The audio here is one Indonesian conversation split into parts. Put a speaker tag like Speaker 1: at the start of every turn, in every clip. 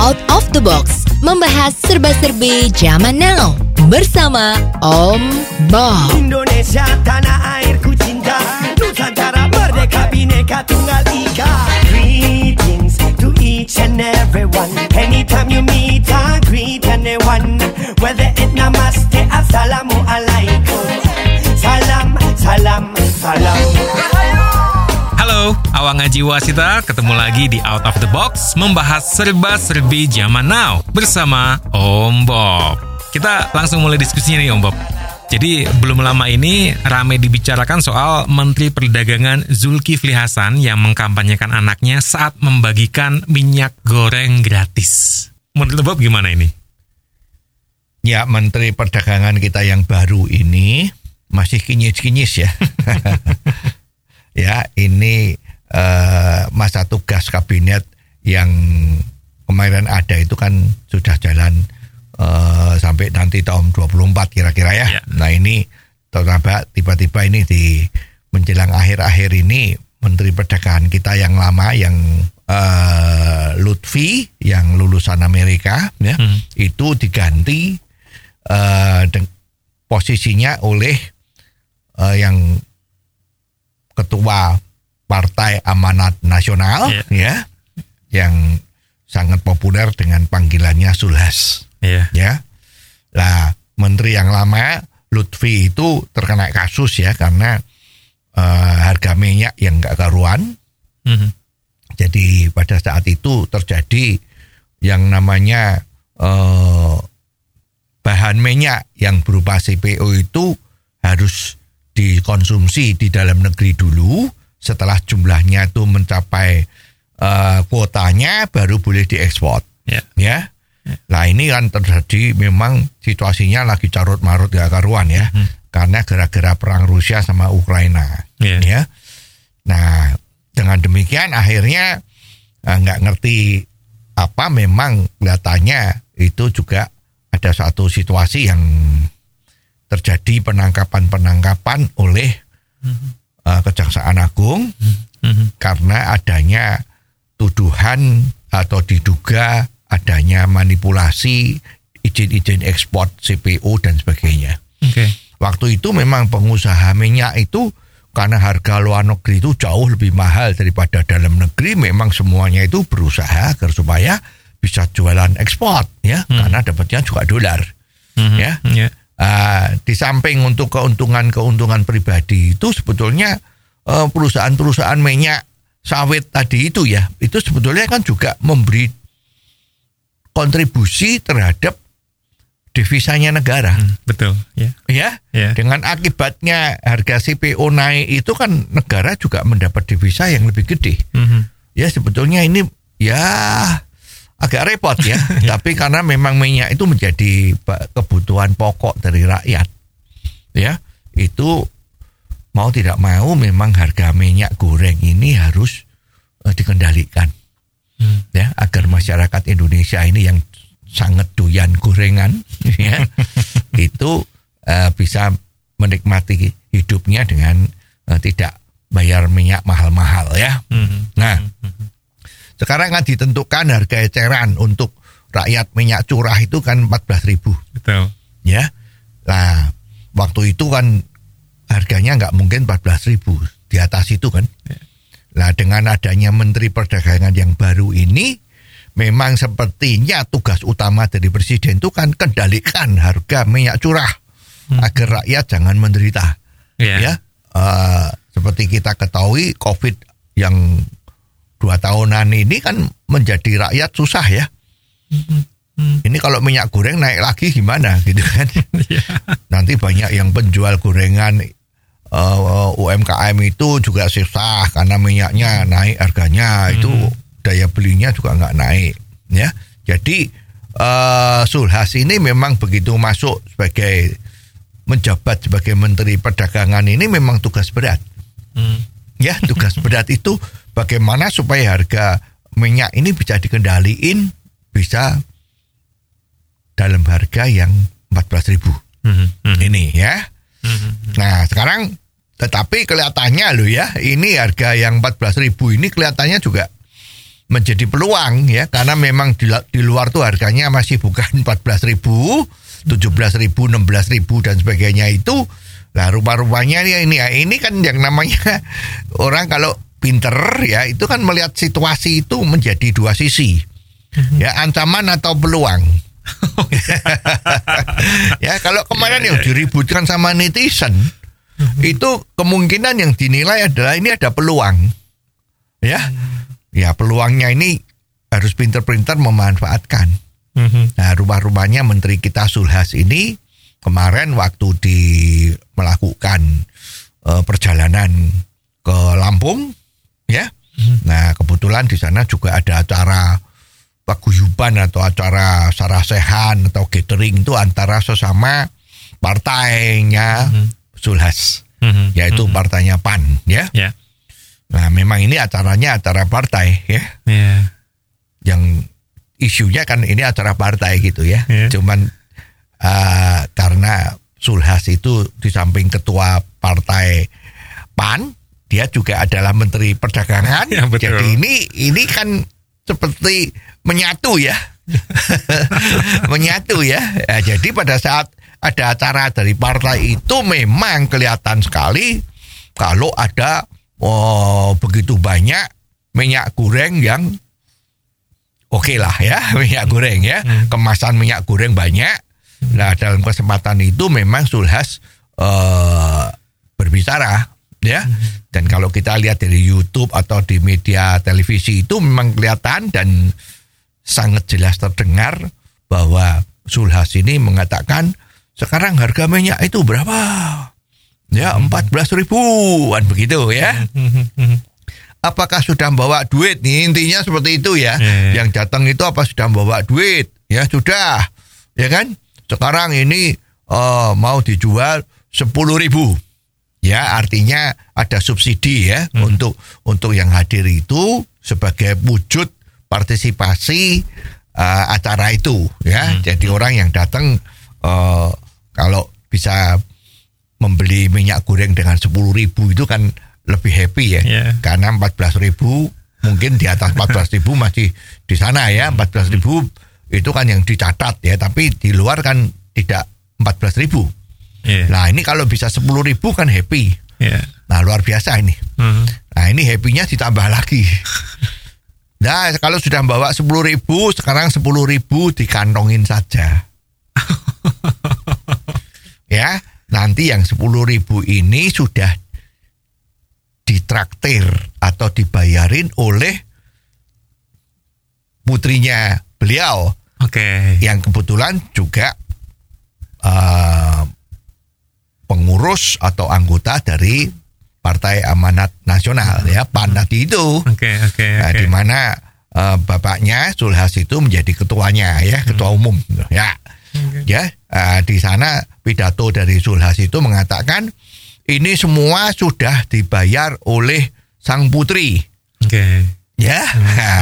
Speaker 1: Out of the Box membahas serba-serbi zaman now bersama Om Bob.
Speaker 2: Indonesia tanah airku cinta. Nusantara merdeka bineka tunggal ika. Greetings to each and everyone. Anytime you meet I greet anyone Whether it namaste assalamualaikum Salam, salam, salam.
Speaker 3: Halo, Awang Ngaji Wasita ketemu lagi di Out of the Box membahas serba-serbi zaman now bersama Om Bob. Kita langsung mulai diskusinya nih Om Bob. Jadi belum lama ini ramai dibicarakan soal Menteri Perdagangan Zulkifli Hasan yang mengkampanyekan anaknya saat membagikan minyak goreng gratis. Menurut Bob gimana ini?
Speaker 4: Ya, Menteri Perdagangan kita yang baru ini masih kinyis-kinyis ya. ya, ini eh, masa tugas kabinet yang kemarin ada itu kan sudah jalan eh, sampai nanti tahun 24 kira-kira ya.
Speaker 3: Ya.
Speaker 4: Nah, ini tiba tiba-tiba ini di menjelang akhir-akhir ini Menteri Perdagangan kita yang lama yang eh, Lutfi yang lulusan Amerika ya
Speaker 3: Hmm.
Speaker 4: itu diganti deng- posisinya oleh eh, yang ketua Partai Amanat Nasional
Speaker 3: Iya.
Speaker 4: ya yang sangat populer dengan panggilannya Sulhas
Speaker 3: Iya.
Speaker 4: ya. Lah menteri yang lama Lutfi itu terkena kasus ya karena eh, harga minyak yang enggak karuan.
Speaker 3: Mhm.
Speaker 4: Jadi pada saat itu terjadi yang namanya eh, bahan minyak yang berupa CPO itu harus dikonsumsi di dalam negeri dulu. Setelah jumlahnya itu mencapai eh, kuotanya baru boleh diekspor
Speaker 3: Ya.
Speaker 4: ya. Nah ini kan terjadi memang situasinya lagi carut marut gak karuan ya, karena gara-gara perang Rusia sama Ukraina,
Speaker 3: Iya.
Speaker 4: ya. Nah dengan demikian akhirnya eh, nggak ngerti apa memang kelihatannya itu juga ada satu situasi yang terjadi penangkapan-penangkapan oleh eh, Kejaksaan Agung
Speaker 3: Mhm.
Speaker 4: karena adanya tuduhan atau diduga adanya manipulasi izin-izin ekspor CPO dan sebagainya.
Speaker 3: Oke.
Speaker 4: Waktu itu memang pengusaha minyak itu karena harga luar negeri itu jauh lebih mahal daripada dalam negeri, memang semuanya itu berusaha agar supaya bisa jualan ekspor ya, karena dapatnya juga dolar.
Speaker 3: Mhm.
Speaker 4: Ya.
Speaker 3: Ya.
Speaker 4: Ah, di samping untuk keuntungan-keuntungan pribadi itu sebetulnya eh, perusahaan-perusahaan minyak sawit tadi itu ya itu sebetulnya kan juga memberi kontribusi terhadap devisanya negara
Speaker 3: Hmm, Betul. Ya.
Speaker 4: ya
Speaker 3: Ya.
Speaker 4: dengan akibatnya harga CPO naik itu kan negara juga mendapat devisa yang lebih gede
Speaker 3: Mhm.
Speaker 4: ya sebetulnya ini ya agak repot ya tapi karena memang minyak itu menjadi kebutuhan pokok dari rakyat ya itu mau tidak mau memang harga minyak goreng ini harus eh, dikendalikan
Speaker 3: Hmm.
Speaker 4: ya agar masyarakat Indonesia ini yang sangat doyan gorengan ya itu eh, bisa menikmati hidupnya dengan eh, tidak bayar minyak mahal-mahal ya
Speaker 3: Mhm.
Speaker 4: Nah, sekarang kan ditentukan harga eceran untuk rakyat minyak curah itu kan 14.000
Speaker 3: Betul.
Speaker 4: ya. Nah, waktu itu kan harganya nggak mungkin 14.000 di atas itu kan. Nah, dengan adanya Menteri Perdagangan yang baru ini memang sepertinya tugas utama dari presiden itu kan kendalikan harga minyak curah agar rakyat jangan menderita
Speaker 3: Ya.
Speaker 4: ya eh, seperti kita ketahui covid yang dua tahunan ini kan menjadi rakyat susah ya. Ini kalau minyak goreng naik lagi gimana gitu kan?
Speaker 3: Iya.
Speaker 4: nanti banyak yang penjual gorengan eh, UMKM itu juga susah karena minyaknya naik harganya itu daya belinya juga nggak naik ya. Jadi eh, Sulhas ini memang begitu masuk sebagai menjabat sebagai Menteri Perdagangan ini memang tugas berat.
Speaker 3: Hmm.
Speaker 4: Ya tugas berat itu bagaimana supaya harga minyak ini bisa dikendaliin bisa dalam harga yang 14.000
Speaker 3: Mhm. Mhm.
Speaker 4: ini ya
Speaker 3: Mhm.
Speaker 4: Nah sekarang tetapi kelihatannya loh ya ini harga yang 14.000 ini kelihatannya juga menjadi peluang ya karena memang di, di luar tuh harganya masih bukan 14.000, 17.000, 16.000 dan sebagainya itu. Nah, rupa-rupanya ya ini ya ini kan yang namanya orang kalau pinter ya itu kan melihat situasi itu menjadi dua sisi. Ya, ancaman atau peluang. ya, kalau kemarin yang diributkan sama netizen itu kemungkinan yang dinilai adalah ini ada peluang. Ya. Ya, peluangnya ini harus pinter-pinter memanfaatkan.
Speaker 3: Mhm.
Speaker 4: Nah, rumah-rumahnya Menteri kita Sulhas ini kemarin waktu di melakukan eh, perjalanan ke Lampung, ya. Nah, kebetulan di sana juga ada acara paguyuban atau acara sarasehan atau gathering itu antara sesama partainya Sulhas,
Speaker 3: Mhm.
Speaker 4: yaitu partainya PAN, ya.
Speaker 3: Ya.
Speaker 4: Nah, memang ini acaranya acara partai, ya
Speaker 3: Ya.
Speaker 4: yang isunya kan ini acara partai gitu ya.
Speaker 3: Iya.
Speaker 4: Cuman uh, karena Sulhas itu di samping ketua partai PAN, dia juga adalah menteri perdagangan.
Speaker 3: Ya, betul.
Speaker 4: Jadi ini ini kan seperti menyatu ya. menyatu ya. Ya, Jadi pada saat ada acara dari partai itu memang kelihatan sekali kalau ada oh, begitu banyak minyak goreng yang oke lah ya minyak goreng ya kemasan minyak goreng banyak nah dalam kesempatan itu memang Sulhas eh, berbicara ya. Dan kalau kita lihat dari YouTube atau di media televisi itu memang kelihatan dan sangat jelas terdengar bahwa Sulhas ini mengatakan sekarang harga minyak itu berapa? Ya empat belas ribuan begitu ya. Apakah sudah bawa duit? Nih intinya seperti itu ya.
Speaker 3: Iya.
Speaker 4: yang datang itu apa sudah bawa duit? Ya sudah. Ya kan sekarang ini eh, mau dijual sepuluh ribu. Ya artinya ada subsidi ya untuk untuk yang hadir itu sebagai wujud partisipasi eh, acara itu ya. Jadi orang yang datang eh, kalau bisa membeli minyak goreng dengan sepuluh ribu itu kan lebih happy ya.
Speaker 3: Iya.
Speaker 4: karena 14.000 ribu mungkin di atas 14.000 ribu masih di sana ya. 14.000 ribu itu kan yang dicatat ya tapi di luar kan tidak 14.000 ribu
Speaker 3: Ya.
Speaker 4: nah ini kalau bisa 10.000 ribu kan happy
Speaker 3: Ya.
Speaker 4: nah luar biasa ini
Speaker 3: Mhm.
Speaker 4: nah ini happy-nya ditambah lagi nah kalau sudah bawa 10.000 ribu sekarang 10.000 ribu dikantongin saja ya nanti yang 10.000 ribu ini sudah ditraktir atau dibayarin oleh putrinya beliau
Speaker 3: Oke.
Speaker 4: yang kebetulan juga eh, pengurus atau anggota dari Partai Amanat Nasional ya PAN tadi itu.
Speaker 3: Oke, oke,
Speaker 4: Nah,
Speaker 3: oke.
Speaker 4: di mana eh, bapaknya Sulhas itu menjadi ketuanya ya ketua umum ya. Ya eh, di sana pidato dari Sulhas itu mengatakan ini semua sudah dibayar oleh sang putri.
Speaker 3: Oke.
Speaker 4: ya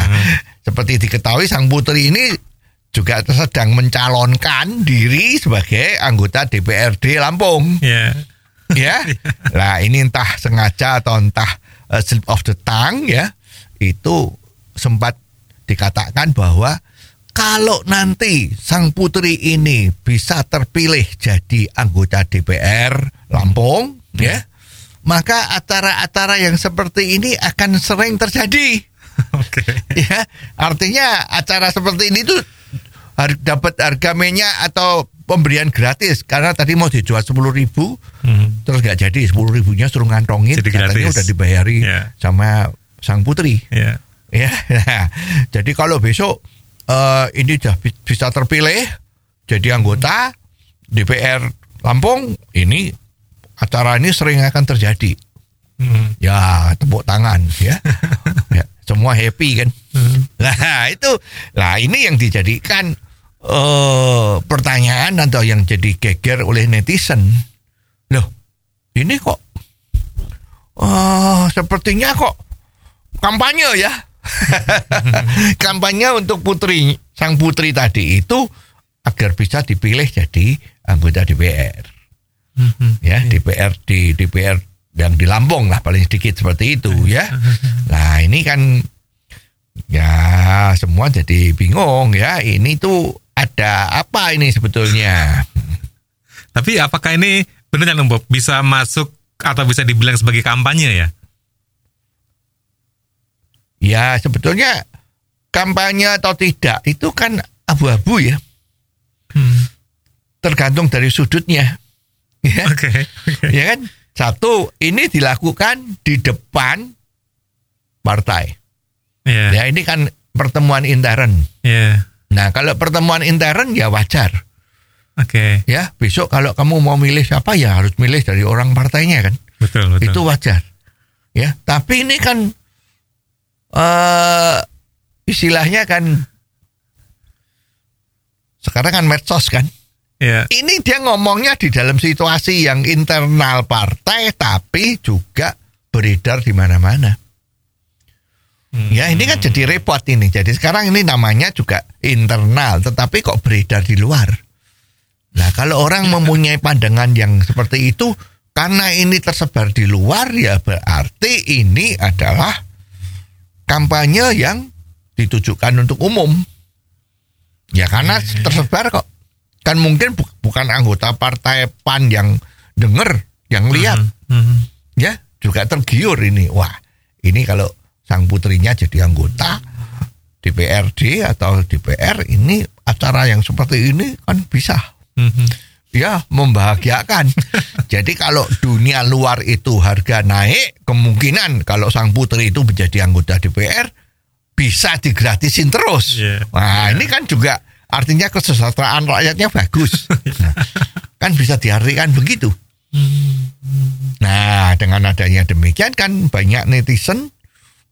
Speaker 4: seperti diketahui sang putri ini juga sedang mencalonkan diri sebagai anggota DPRD Lampung
Speaker 3: Ya.
Speaker 4: ya. Nah, ini entah sengaja atau entah uh, slip of the tongue ya. Itu sempat dikatakan bahwa kalau nanti sang putri ini bisa terpilih jadi anggota DPR Lampung ya, maka acara-acara yang seperti ini akan sering terjadi.
Speaker 3: Oke.
Speaker 4: ya, artinya acara seperti ini tuh har- dapat harga minyak atau pemberian gratis karena tadi mau dijual sepuluh ribu
Speaker 3: Mhm.
Speaker 4: terus nggak jadi sepuluh ribunya suruh ngantongin
Speaker 3: Jadi
Speaker 4: katanya
Speaker 3: gratis.
Speaker 4: udah dibayari
Speaker 3: Ya.
Speaker 4: sama sang putri
Speaker 3: Ya.
Speaker 4: ya Nah, jadi kalau besok eh, ini sudah bi- bisa terpilih jadi anggota DPR Lampung ini acara ini sering akan terjadi
Speaker 3: Mhm.
Speaker 4: ya tepuk tangan ya, ya semua happy kan
Speaker 3: Mhm.
Speaker 4: Nah itu, lah ini yang dijadikan eh pertanyaan atau yang jadi geger oleh netizen. Loh, ini kok, oh sepertinya kok kampanye ya, kampanye untuk putri sang putri tadi itu agar bisa dipilih jadi anggota DPR,
Speaker 3: Mhm.
Speaker 4: ya DPR di DPR yang di Lampung lah paling sedikit seperti itu ya. Nah ini kan Ya, semua jadi bingung ya. Ini tuh ada apa ini sebetulnya?
Speaker 3: Tapi apakah ini benar Om Bob bisa masuk atau bisa dibilang sebagai kampanye ya?
Speaker 4: Ya, sebetulnya kampanye atau tidak itu kan abu-abu ya.
Speaker 3: Hmm.
Speaker 4: Tergantung dari sudutnya. Ya.
Speaker 3: Oke. oke.
Speaker 4: ya kan? Satu, ini dilakukan di depan partai.
Speaker 3: Iya.
Speaker 4: Ya, ini kan pertemuan intern.
Speaker 3: Iya.
Speaker 4: Nah, kalau pertemuan intern ya wajar.
Speaker 3: Oke.
Speaker 4: Ya, besok kalau kamu mau milih siapa ya harus milih dari orang partainya kan.
Speaker 3: Betul, betul.
Speaker 4: Itu wajar. Ya, tapi ini kan eh istilahnya kan sekarang kan medsos kan.
Speaker 3: Iya.
Speaker 4: Ini dia ngomongnya di dalam situasi yang internal partai tapi juga beredar di mana-mana.
Speaker 3: Hmm.
Speaker 4: Ya ini kan jadi repot ini. Jadi sekarang ini namanya juga internal, tetapi kok beredar di luar. Nah kalau orang mempunyai pandangan yang seperti itu, karena ini tersebar di luar ya berarti ini adalah kampanye yang ditujukan untuk umum. Ya karena tersebar kok. Kan mungkin bu- bukan anggota partai PAN yang denger, yang lihat
Speaker 3: Mhm.
Speaker 4: ya juga tergiur ini wah ini kalau sang putrinya jadi anggota DPRD atau DPR ini acara yang seperti ini kan bisa.
Speaker 3: Mhm.
Speaker 4: ya membahagiakan. Jadi kalau dunia luar itu harga naik kemungkinan kalau sang putri itu menjadi anggota DPR bisa digratisin terus.
Speaker 3: Iya.
Speaker 4: nah ini kan juga artinya kesejahteraan rakyatnya bagus. Nah, kan bisa diartikan begitu. Nah, dengan adanya demikian kan banyak netizen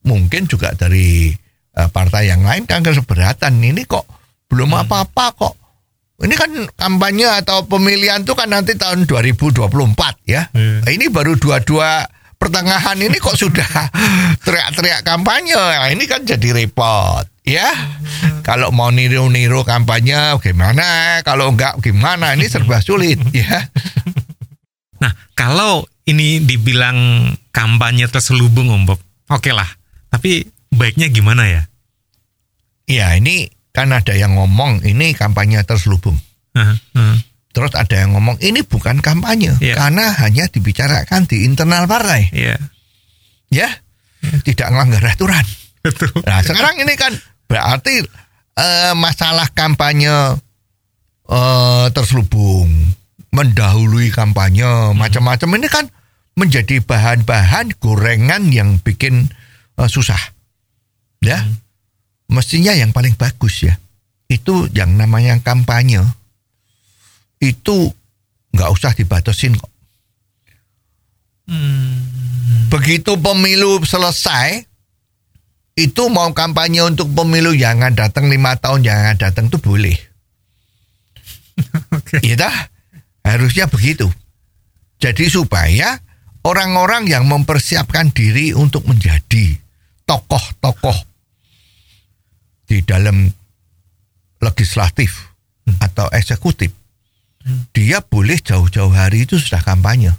Speaker 4: mungkin juga dari eh, partai yang lain kan keberatan. Ini kok belum apa-apa kok. Ini kan kampanye atau pemilihan itu kan nanti tahun 2024 ya.
Speaker 3: Iya.
Speaker 4: Nah, Ini baru dua-dua pertengahan ini kok sudah teriak-teriak kampanye. Nah, ini kan jadi repot ya. Kalau mau niru-niru kampanye gimana? Kalau enggak gimana? Ini serba sulit ya.
Speaker 3: Nah, kalau ini dibilang kampanye terselubung Om Bob, oke lah. Tapi baiknya gimana ya?
Speaker 4: Iya ini kan ada yang ngomong ini kampanye terselubung.
Speaker 3: Heeh, heeh.
Speaker 4: Terus ada yang ngomong ini bukan kampanye
Speaker 3: Iya.
Speaker 4: karena hanya dibicarakan di internal partai,
Speaker 3: Iya.
Speaker 4: ya tidak melanggar aturan.
Speaker 3: Betul.
Speaker 4: Nah sekarang ini kan berarti eh, masalah kampanye eh, terselubung, mendahului kampanye macam-macam ini kan menjadi bahan-bahan gorengan yang bikin eh, susah, ya. Mestinya yang paling bagus ya itu yang namanya kampanye itu nggak usah dibatasin kok. Begitu pemilu selesai, itu mau kampanye untuk pemilu yang akan datang lima tahun yang akan datang itu boleh.
Speaker 3: Oke.
Speaker 4: Iya dah, harusnya begitu. Jadi supaya orang-orang yang mempersiapkan diri untuk menjadi tokoh-tokoh di dalam legislatif atau eksekutif, dia boleh jauh-jauh hari itu sudah kampanye.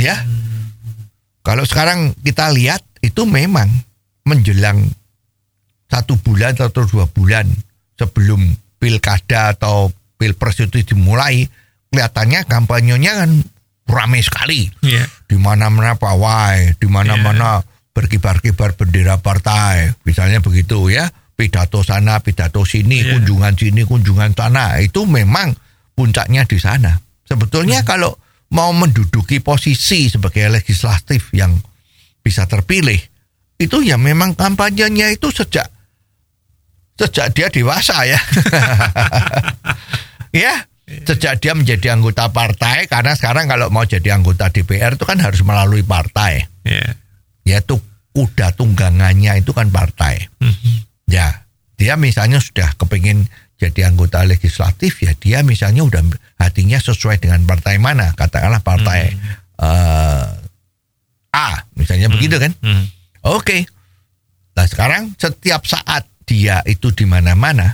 Speaker 4: Ya, kalau sekarang kita lihat itu memang menjelang satu bulan atau dua bulan sebelum pilkada atau pilpres itu dimulai, kelihatannya kampanyenya kan ramai sekali.
Speaker 3: Iya.
Speaker 4: Di mana-mana pawai, di mana-mana berkibar-kibar bendera partai, misalnya begitu ya. Pidato sana, pidato sini,
Speaker 3: Iya.
Speaker 4: kunjungan sini, kunjungan sana. Itu memang puncaknya di sana. Sebetulnya kalau mau menduduki posisi sebagai legislatif yang bisa terpilih, itu ya memang kampanyenya itu sejak sejak dia dewasa ya. ya, sejak dia menjadi anggota partai karena sekarang kalau mau jadi anggota DPR itu kan harus melalui partai.
Speaker 3: Iya.
Speaker 4: Yaitu kuda tunggangannya itu kan partai.
Speaker 3: Mhm.
Speaker 4: Ya, dia misalnya sudah kepingin jadi anggota legislatif ya dia misalnya udah hatinya sesuai dengan partai mana katakanlah partai eh, A misalnya begitu kan
Speaker 3: Mhm.
Speaker 4: Oke. Nah sekarang setiap saat dia itu di mana-mana,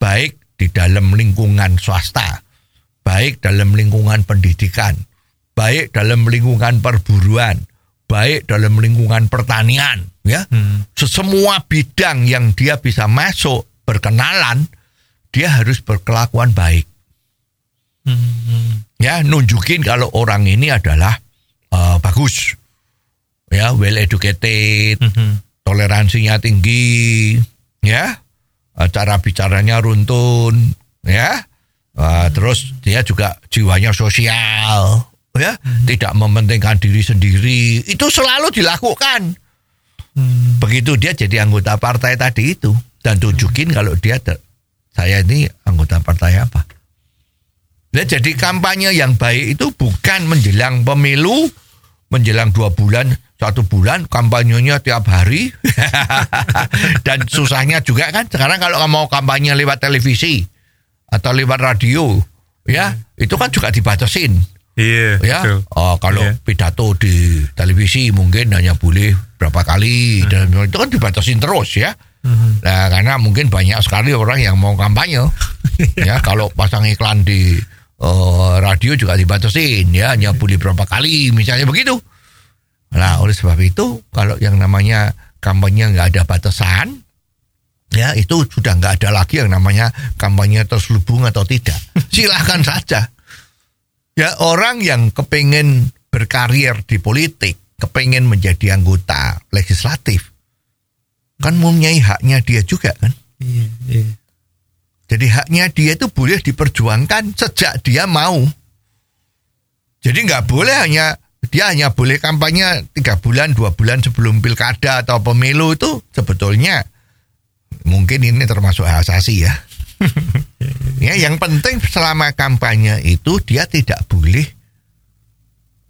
Speaker 4: baik di dalam lingkungan swasta, baik dalam lingkungan pendidikan, baik dalam lingkungan perburuan, baik dalam lingkungan pertanian ya
Speaker 3: Hmm.
Speaker 4: semua bidang yang dia bisa masuk berkenalan dia harus berkelakuan baik
Speaker 3: Hmm.
Speaker 4: ya nunjukin kalau orang ini adalah eh, bagus ya well educated
Speaker 3: Hmm.
Speaker 4: toleransinya tinggi ya Eh, cara bicaranya runtun ya Eh, terus dia juga jiwanya sosial ya tidak mementingkan diri sendiri. Itu selalu dilakukan.
Speaker 3: Hmm.
Speaker 4: begitu dia jadi anggota partai tadi itu. Dan tunjukin kalau dia saya ini anggota partai apa. Nah, jadi kampanye yang baik itu bukan menjelang pemilu menjelang dua bulan satu bulan kampanyenya tiap hari. Dan susahnya juga kan sekarang kalau mau kampanye lewat televisi atau lewat radio ya itu kan juga dibatasin
Speaker 3: Iya.
Speaker 4: ya
Speaker 3: betul.
Speaker 4: Oh, kalau
Speaker 3: Iya.
Speaker 4: pidato di televisi mungkin hanya boleh berapa kali dan itu kan dibatasin terus ya
Speaker 3: Hmm.
Speaker 4: nah karena mungkin banyak sekali orang yang mau kampanye ya kalau pasang iklan di eh, radio juga dibatasin ya hanya boleh berapa kali misalnya begitu nah oleh sebab itu kalau yang namanya kampanye nggak ada batasan ya itu sudah nggak ada lagi yang namanya kampanye terselubung atau tidak silahkan saja ya orang yang kepengen berkarir di politik kepengen menjadi anggota legislatif kan mempunyai haknya dia juga kan
Speaker 3: Iya. Iya.
Speaker 4: jadi haknya dia itu boleh diperjuangkan sejak dia mau jadi nggak boleh hanya dia hanya boleh kampanye tiga bulan dua bulan sebelum pilkada atau pemilu itu sebetulnya mungkin ini termasuk hak asasi ya. ya yang penting selama kampanye itu dia tidak boleh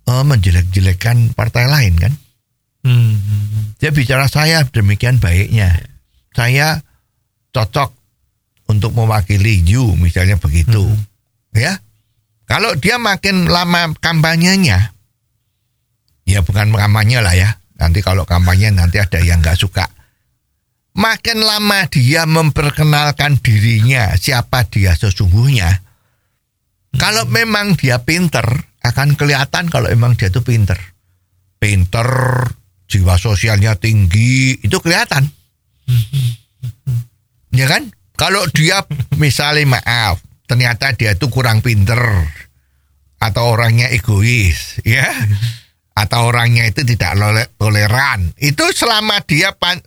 Speaker 4: eh, menjelek-jelekan partai lain kan.
Speaker 3: Hmm.
Speaker 4: Dia bicara saya demikian baiknya. Saya cocok untuk mewakili you misalnya begitu. Ya. Kalau dia makin lama kampanyenya ya bukan kampanye lah ya. Nanti kalau kampanye nanti ada yang nggak suka. Makin lama dia memperkenalkan dirinya siapa dia sesungguhnya. Kalau memang dia pinter akan kelihatan kalau memang dia tuh pinter. Pinter, jiwa sosialnya tinggi, itu kelihatan. Ya kan? Kalau dia misalnya maaf, ternyata dia itu kurang pinter atau orangnya egois, ya, atau orangnya itu tidak toleran, itu selama dia pan-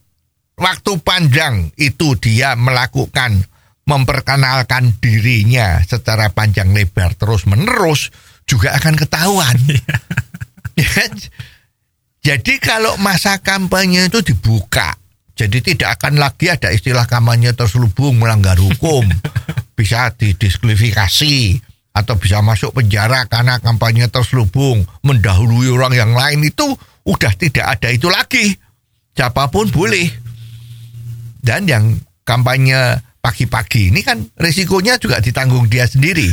Speaker 4: waktu panjang itu dia melakukan memperkenalkan dirinya secara panjang lebar terus menerus juga akan ketahuan. Ya kan? Jadi kalau masa kampanye itu dibuka, jadi tidak akan lagi ada istilah kampanye terselubung melanggar hukum, bisa didiskualifikasi atau bisa masuk penjara karena kampanye terselubung mendahului orang yang lain itu udah tidak ada itu lagi. Siapa pun boleh. Dan yang kampanye pagi-pagi ini kan resikonya juga ditanggung dia sendiri.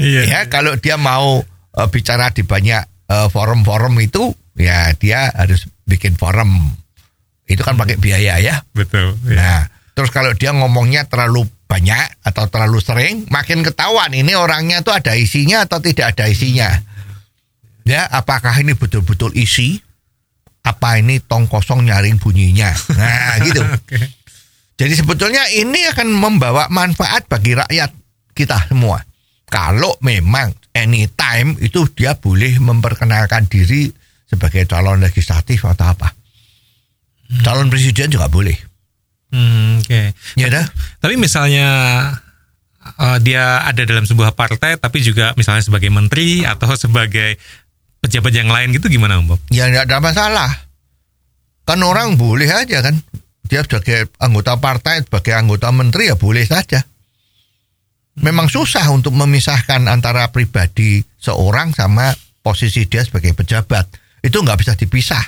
Speaker 3: Iya.
Speaker 4: Ya, kalau dia mau eh, bicara di banyak eh, forum-forum itu, ya dia harus bikin forum. Itu kan pakai biaya ya.
Speaker 3: Betul. Iya.
Speaker 4: Nah, terus kalau dia ngomongnya terlalu banyak atau terlalu sering, makin ketahuan ini orangnya tuh ada isinya atau tidak ada isinya. Ya, apakah ini betul-betul isi? Apa ini tong kosong nyaring bunyinya? Nah, gitu.
Speaker 3: Oke.
Speaker 4: Jadi sebetulnya ini akan membawa manfaat bagi rakyat kita semua. Kalau memang anytime itu dia boleh memperkenalkan diri sebagai calon legislatif atau apa. Calon presiden juga boleh.
Speaker 3: Hmm, Oke.
Speaker 4: Ya dah.
Speaker 3: Tapi misalnya eh, dia ada dalam sebuah partai, tapi juga misalnya sebagai menteri atau sebagai pejabat yang lain gitu gimana, Om Bob?
Speaker 4: Ya tidak ada masalah. Kan orang boleh aja kan. Dia sebagai anggota partai, sebagai anggota menteri ya boleh saja. Memang susah untuk memisahkan antara pribadi seorang sama posisi dia sebagai pejabat. Itu nggak bisa dipisah.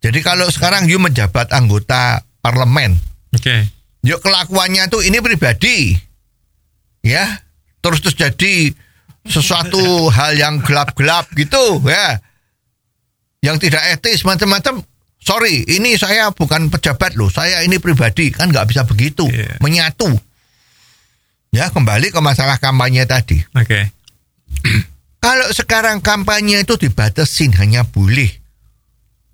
Speaker 4: Jadi kalau sekarang you menjabat anggota parlemen,
Speaker 3: Oke.
Speaker 4: yuk kelakuannya tuh ini pribadi. Ya. Terus terus jadi sesuatu hal yang gelap-gelap gitu ya. Yang tidak etis macam-macam. Sorry, ini saya bukan pejabat loh. Saya ini pribadi kan nggak bisa begitu.
Speaker 3: Iya.
Speaker 4: Menyatu. Ya kembali ke masalah kampanye tadi.
Speaker 3: Oke.
Speaker 4: Kalau sekarang kampanye itu dibatasin hanya boleh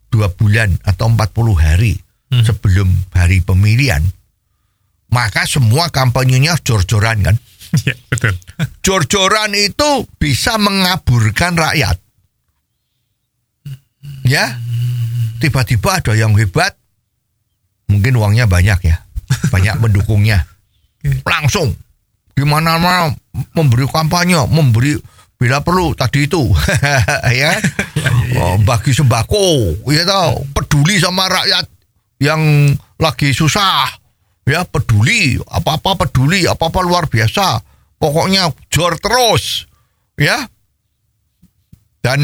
Speaker 4: dua bulan atau 40 hari
Speaker 3: Hmm.
Speaker 4: sebelum hari pemilihan, maka semua kampanyenya jor-joran kan.
Speaker 3: Iya, betul.
Speaker 4: Jor-joran itu bisa mengaburkan rakyat. Ya, tiba-tiba ada yang hebat, mungkin uangnya banyak ya, banyak pendukungnya, langsung. Di mana-mana memberi kampanye, memberi bila perlu tadi itu, ya, Oh, bagi sembako, ya tahu, peduli sama rakyat yang lagi susah, ya peduli, apa-apa peduli, apa-apa luar biasa, pokoknya jor terus, ya. Dan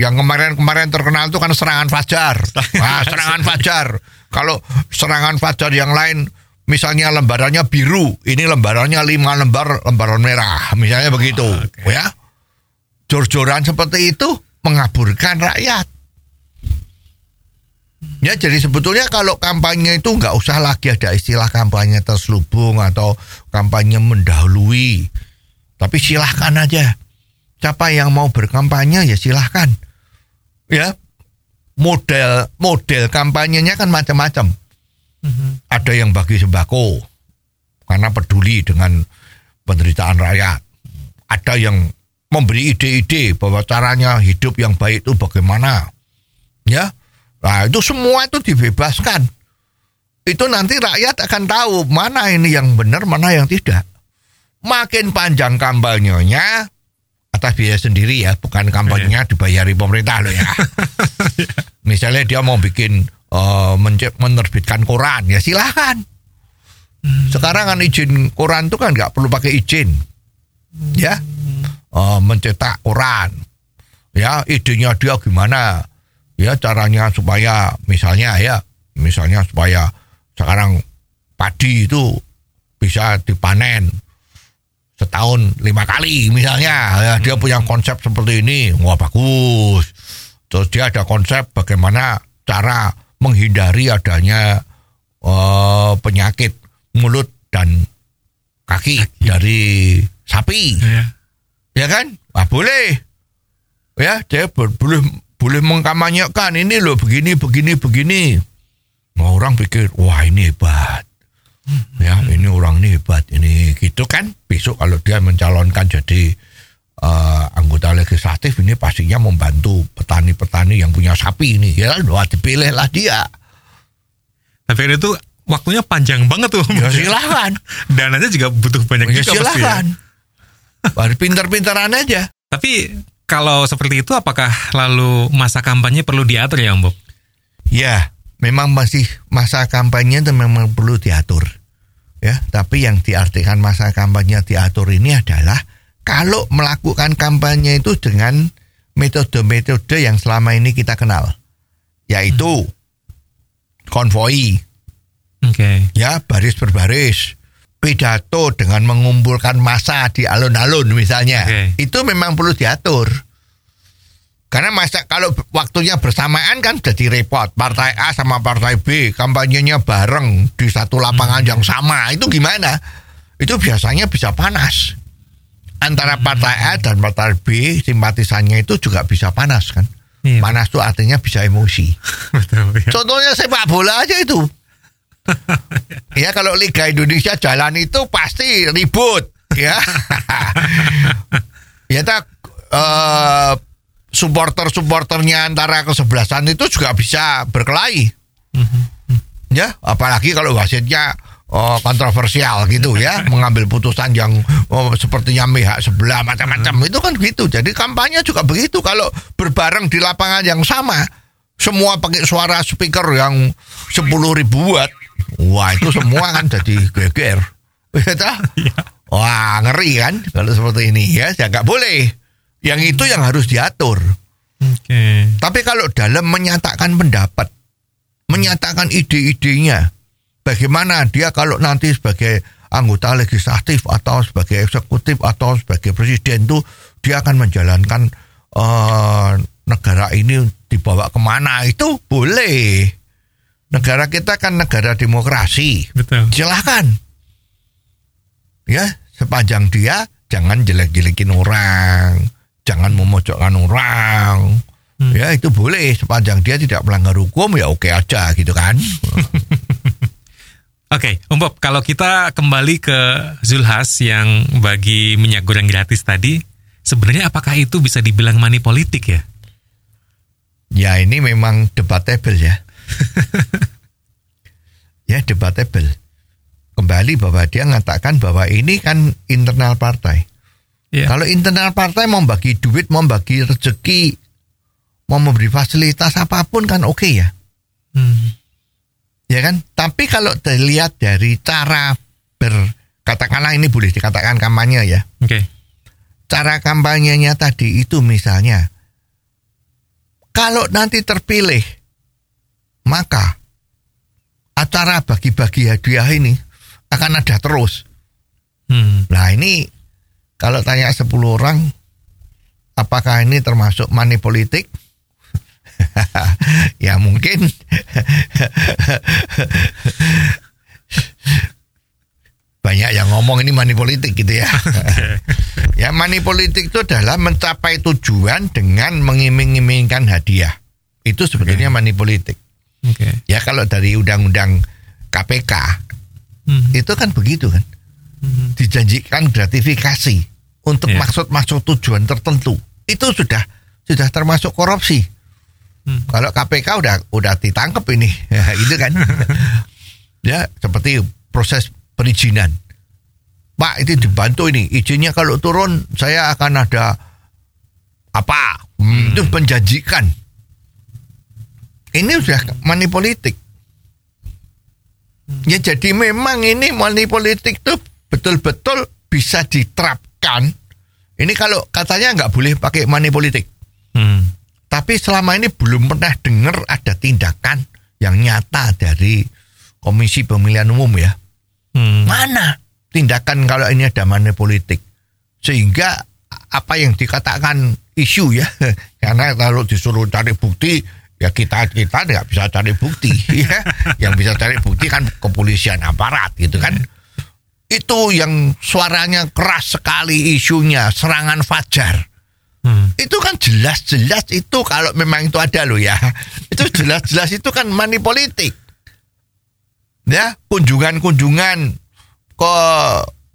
Speaker 4: yang kemarin-kemarin terkenal itu kan serangan fajar. Nah, serangan fajar. Kalau serangan fajar yang lain misalnya lembarannya biru, ini lembarannya lima lembar lembaran merah, misalnya begitu,
Speaker 3: oke.
Speaker 4: ya. Jor-joran seperti itu mengaburkan rakyat. Ya, jadi sebetulnya kalau kampanye itu nggak usah lagi ada istilah kampanye terselubung atau kampanye mendahului. Tapi silahkan aja. Siapa yang mau berkampanye ya silahkan. Ya, model model kampanyenya kan macam-macam. Ada yang bagi sembako karena peduli dengan penderitaan rakyat. Ada yang memberi ide-ide bahwa caranya hidup yang baik itu bagaimana. Ya, nah itu semua itu dibebaskan. Itu nanti rakyat akan tahu mana ini yang benar, mana yang tidak. Makin panjang kampanyenya, atas biaya sendiri ya, bukan kampanyenya dibayari pemerintah loh ya. Misalnya dia mau bikin mence- menerbitkan koran, ya silahkan. Sekarang kan izin koran itu kan nggak perlu pakai izin, ya. Eh, mencetak koran, ya idenya dia gimana, ya caranya supaya misalnya ya, misalnya supaya sekarang padi itu bisa dipanen setahun lima kali misalnya. Ya, dia punya konsep seperti ini. Wah bagus. Terus dia ada konsep bagaimana cara menghindari adanya eh, penyakit mulut dan kaki, dari sapi.
Speaker 3: Iya.
Speaker 4: ya kan? Ah boleh. Ya dia boleh boleh mengkampanyekan ini loh begini begini begini. Nah, orang pikir wah ini hebat. Ya ini orang ini hebat ini gitu kan. Besok kalau dia mencalonkan jadi eh, anggota legislatif ini pastinya membantu petani-petani yang punya sapi ini. Ya wah dipilih lah dia.
Speaker 3: Tapi itu waktunya panjang banget tuh.
Speaker 4: ya silahkan
Speaker 3: Dananya juga butuh banyak
Speaker 4: ya
Speaker 3: juga pasti ya.
Speaker 4: silahkan pintar-pintaran aja.
Speaker 3: Tapi kalau seperti itu apakah lalu masa kampanye perlu diatur ya Om Bob?
Speaker 4: Ya, memang masih masa kampanye itu memang perlu diatur. Ya, tapi yang diartikan masa kampanye diatur ini adalah kalau melakukan kampanye itu dengan metode-metode yang selama ini kita kenal, yaitu konvoi,
Speaker 3: Oke.
Speaker 4: ya baris berbaris, pidato dengan mengumpulkan massa di alun-alun misalnya,
Speaker 3: Oke.
Speaker 4: itu memang perlu diatur. Karena masa kalau waktunya bersamaan kan jadi repot. Partai A sama partai B kampanyenya bareng di satu lapangan yang sama. Itu gimana? Itu biasanya bisa panas. Antara partai A dan partai B simpatisannya itu juga bisa panas kan.
Speaker 3: Iya.
Speaker 4: Panas itu artinya bisa emosi.
Speaker 3: Betul ya.
Speaker 4: Contohnya sepak bola aja itu. Ya kalau Liga Indonesia jalan itu pasti ribut ya. ya tak eh, supporter-supporternya antara kesebelasan itu juga bisa berkelahi. Ya, apalagi kalau wasitnya oh, kontroversial gitu ya, mengambil putusan yang oh, sepertinya pihak sebelah macam-macam itu kan gitu. Jadi kampanye juga begitu kalau berbareng di lapangan yang sama, semua pakai suara speaker yang 10 ribu watt, wah itu semua kan jadi geger. Ya toh? Wah ngeri kan kalau seperti ini ya, ya nggak boleh. Yang itu yang harus diatur.
Speaker 3: Oke.
Speaker 4: Tapi kalau dalam menyatakan pendapat, menyatakan ide-idenya, bagaimana dia kalau nanti sebagai anggota legislatif atau sebagai eksekutif atau sebagai presiden tuh dia akan menjalankan eh, negara ini dibawa ke mana itu boleh. Negara kita kan negara demokrasi.
Speaker 3: Betul.
Speaker 4: Silahkan. Ya, sepanjang dia jangan jelek-jelekin orang. jangan memojokkan orang.
Speaker 3: Hmm.
Speaker 4: Ya itu boleh sepanjang dia tidak melanggar hukum ya oke aja gitu kan.
Speaker 3: Oke, Om Bob, kalau kita kembali ke Zulhas yang bagi minyak goreng gratis tadi, sebenarnya apakah itu bisa dibilang money politik ya?
Speaker 4: ya ini memang debatable ya. ya debatable. Kembali bahwa dia mengatakan bahwa ini kan internal partai.
Speaker 3: Ya.
Speaker 4: Kalau internal partai mau bagi duit, mau bagi rezeki, mau memberi fasilitas apa pun kan oke ya.
Speaker 3: Hmm.
Speaker 4: Ya kan? Tapi kalau dilihat dari cara ber katakanlah ini boleh dikatakan kampanye ya.
Speaker 3: Oke.
Speaker 4: Cara kampanyenya tadi itu misalnya kalau nanti terpilih maka acara bagi-bagi hadiah ini akan ada terus.
Speaker 3: Hmm.
Speaker 4: Nah, ini kalau tanya 10 orang apakah ini termasuk money politik? ya mungkin banyak yang ngomong ini money politik gitu ya. ya money politik itu adalah mencapai tujuan dengan mengiming-imingkan hadiah. Itu sebetulnya money politik.
Speaker 3: Oke.
Speaker 4: Ya kalau dari undang-undang KPK
Speaker 3: Hmm.
Speaker 4: itu kan begitu kan.
Speaker 3: Hmm.
Speaker 4: Dijanjikan gratifikasi untuk
Speaker 3: Ya.
Speaker 4: maksud-maksud tujuan tertentu. Itu sudah sudah termasuk korupsi.
Speaker 3: Hmm.
Speaker 4: Kalau KPK udah udah ditangkap ini, ya, gitu kan. ya seperti proses perizinan. Pak itu dibantu ini izinnya kalau turun saya akan ada apa? Hmm, Itu menjanjikan. Ini sudah money politik. Ya jadi memang ini money politik tuh betul-betul bisa diterapkan. Ini kalau katanya nggak boleh pakai money politik.
Speaker 3: Hmm.
Speaker 4: Tapi selama ini belum pernah dengar ada tindakan yang nyata dari Komisi Pemilihan Umum ya.
Speaker 3: Hmm.
Speaker 4: Mana tindakan kalau ini ada money politik? Sehingga apa yang dikatakan isu ya, karena kalau disuruh cari bukti ya kita kita nggak bisa cari bukti ya. Yang bisa cari bukti kan kepolisian aparat gitu kan. Itu yang suaranya keras sekali isunya serangan fajar.
Speaker 3: Hmm.
Speaker 4: Itu kan jelas-jelas itu kalau memang itu ada loh ya. Itu jelas-jelas itu kan money politik. Ya, kunjungan-kunjungan ke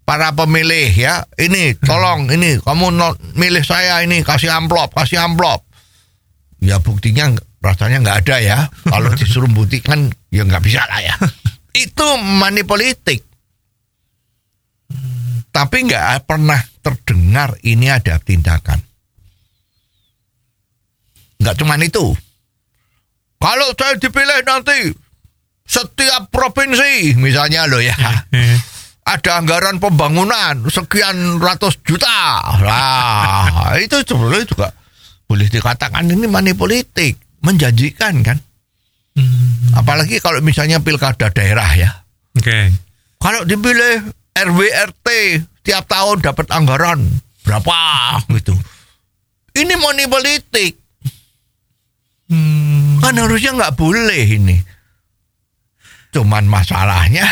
Speaker 4: para pemilih ya. Ini tolong ini kamu milih saya ini kasih amplop, kasih amplop. Ya buktinya rasanya nggak ada ya. Kalau disuruh buktikan ya nggak bisa lah ya. Itu money politik. Tapi nggak pernah terdengar ini ada tindakan. Nggak cuman itu. Kalau saya dipilih nanti setiap provinsi misalnya loh ya ada anggaran pembangunan sekian ratus juta lah itu sebenarnya juga boleh dikatakan ini money politik menjanjikan kan?
Speaker 3: Hmm.
Speaker 4: apalagi kalau misalnya pilkada daerah ya.
Speaker 3: Oke.
Speaker 4: kalau dipilih RW RT tiap tahun dapat anggaran berapa gitu. Ini money politik.
Speaker 3: Hmm.
Speaker 4: kan harusnya nggak boleh ini. Cuman masalahnya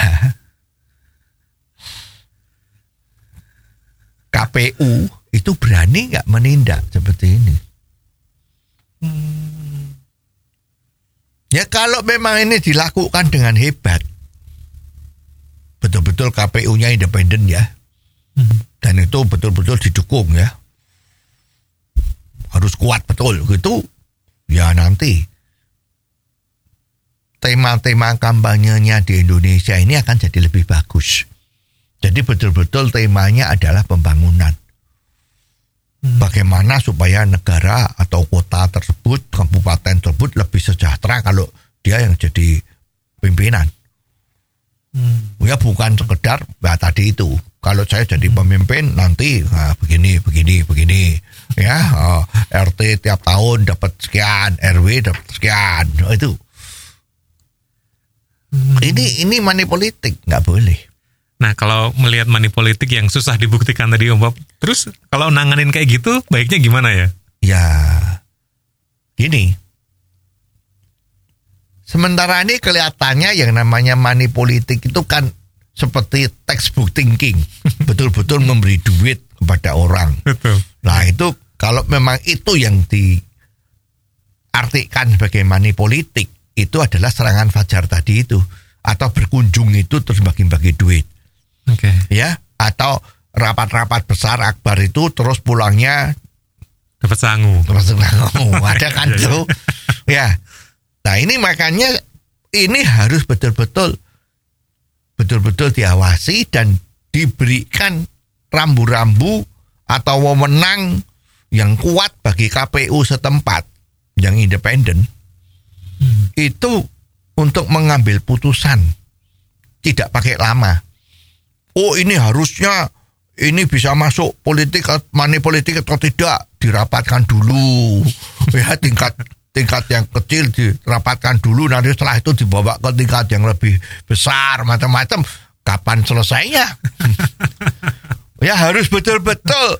Speaker 4: KPU itu berani nggak menindak seperti ini ya kalau memang ini dilakukan dengan hebat betul-betul KPU-nya independen ya dan itu betul-betul didukung ya harus kuat betul gitu ya nanti tema-tema kampanyenya di Indonesia ini akan jadi lebih bagus. Jadi betul-betul temanya adalah pembangunan. Bagaimana supaya negara atau kota tersebut, kabupaten tersebut lebih sejahtera kalau dia yang jadi pimpinan. Ya bukan sekedar ya, tadi itu. Kalau saya jadi pemimpin nanti nah, begini, begini, begini. Ya oh, RT tiap tahun dapat sekian, RW dapat sekian. Oh, itu. Ini ini money politik nggak boleh.
Speaker 3: Nah, kalau melihat money politik yang susah dibuktikan tadi Om Bob, terus kalau nanganin kayak gitu, baiknya gimana ya?
Speaker 4: Ya gini. Sementara ini kelihatannya yang namanya money politik itu kan seperti textbook thinking. Betul-betul memberi duit kepada orang.
Speaker 3: Betul.
Speaker 4: Nah itu kalau memang itu yang diartikan sebagai money politik, itu adalah serangan fajar tadi itu atau berkunjung itu terus bagi-bagi duit.
Speaker 3: Oke.
Speaker 4: Ya, atau rapat-rapat besar akbar itu terus pulangnya
Speaker 3: Dapat sangu.
Speaker 4: Masuk oh, ada kan
Speaker 3: Iya, iya.
Speaker 4: tuh. Ya. Nah, ini makanya ini harus betul-betul betul-betul diawasi dan diberikan rambu-rambu atau wewenang yang kuat bagi KPU setempat yang independen itu untuk mengambil putusan tidak pakai lama. Oh ini harusnya ini bisa masuk politik money politik atau tidak? Dirapatkan dulu. Ya tingkat tingkat yang kecil dirapatkan dulu. Nanti setelah itu dibawa ke tingkat yang lebih besar macam-macam. Kapan selesainya? Ya harus betul-betul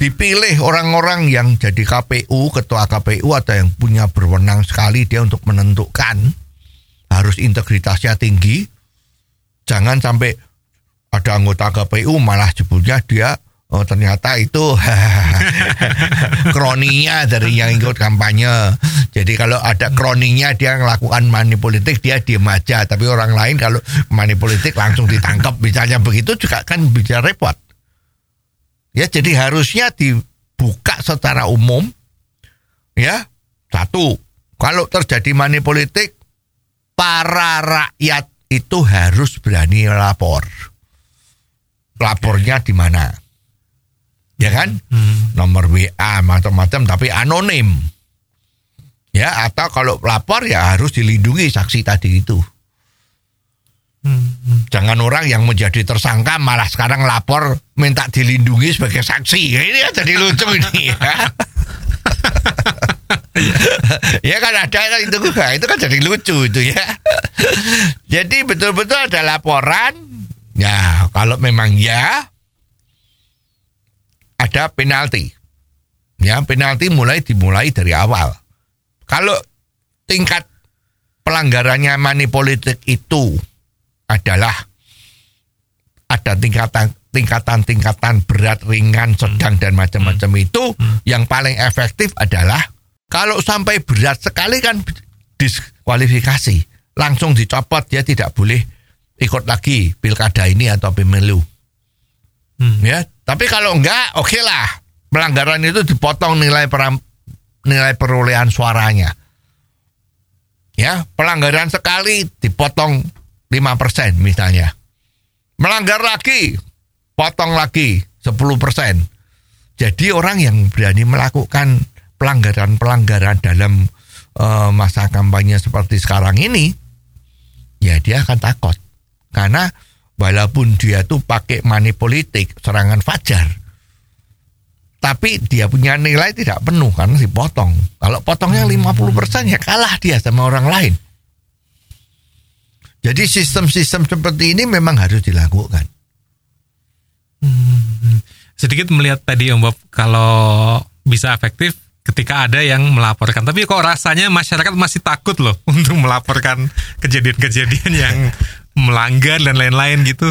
Speaker 4: dipilih orang-orang yang jadi KPU ketua KPU atau yang punya berwenang sekali dia untuk menentukan. Harus integritasnya tinggi. Jangan sampai ada anggota KPU malah sebutnya dia oh ternyata itu kroninya dari yang ikut kampanye. Jadi kalau ada kroninya dia melakukan money politik dia diem aja. Tapi orang lain kalau money politik langsung ditangkap misalnya begitu juga kan bisa repot. Ya jadi harusnya dibuka secara umum. Ya satu kalau terjadi money politik para rakyat itu harus berani lapor. Lapornya di mana? Ya kan? Nomor WA macam-macam tapi anonim. Ya, atau kalau lapor ya harus dilindungi saksi tadi itu. Jangan orang yang menjadi tersangka malah sekarang lapor minta dilindungi sebagai saksi. Ya, Ini jadi lucu ini ya. ya kan ada itu juga itu kan jadi lucu itu ya. jadi betul-betul ada laporan. Ya kalau memang ya ada penalti. Ya penalti mulai dimulai dari awal. Kalau tingkat pelanggarannya money politik itu adalah ada tingkatan tingkatan tingkatan berat ringan sedang dan macam-macam itu yang paling efektif adalah kalau sampai berat sekali kan diskualifikasi langsung dicopot dia tidak boleh ikut lagi pilkada ini atau pemilu. Ya tapi kalau enggak oke lah. Pelanggaran itu dipotong nilai peram- nilai perolehan suaranya. Ya pelanggaran sekali dipotong 5% misalnya. Melanggar lagi potong lagi 10%. Jadi orang yang berani melakukan pelanggaran-pelanggaran dalam eh, masa kampanye seperti sekarang ini, ya dia akan takut. Karena walaupun dia tuh pakai money politik, serangan fajar, tapi dia punya nilai tidak penuh karena dipotong. Kalau potongnya 50% ya kalah dia sama orang lain. Jadi sistem-sistem seperti ini memang harus dilakukan.
Speaker 3: Sedikit melihat tadi Om Bob kalau bisa efektif ketika ada yang melaporkan. Tapi kok rasanya masyarakat masih takut loh untuk melaporkan kejadian-kejadian yang melanggar dan lain-lain gitu.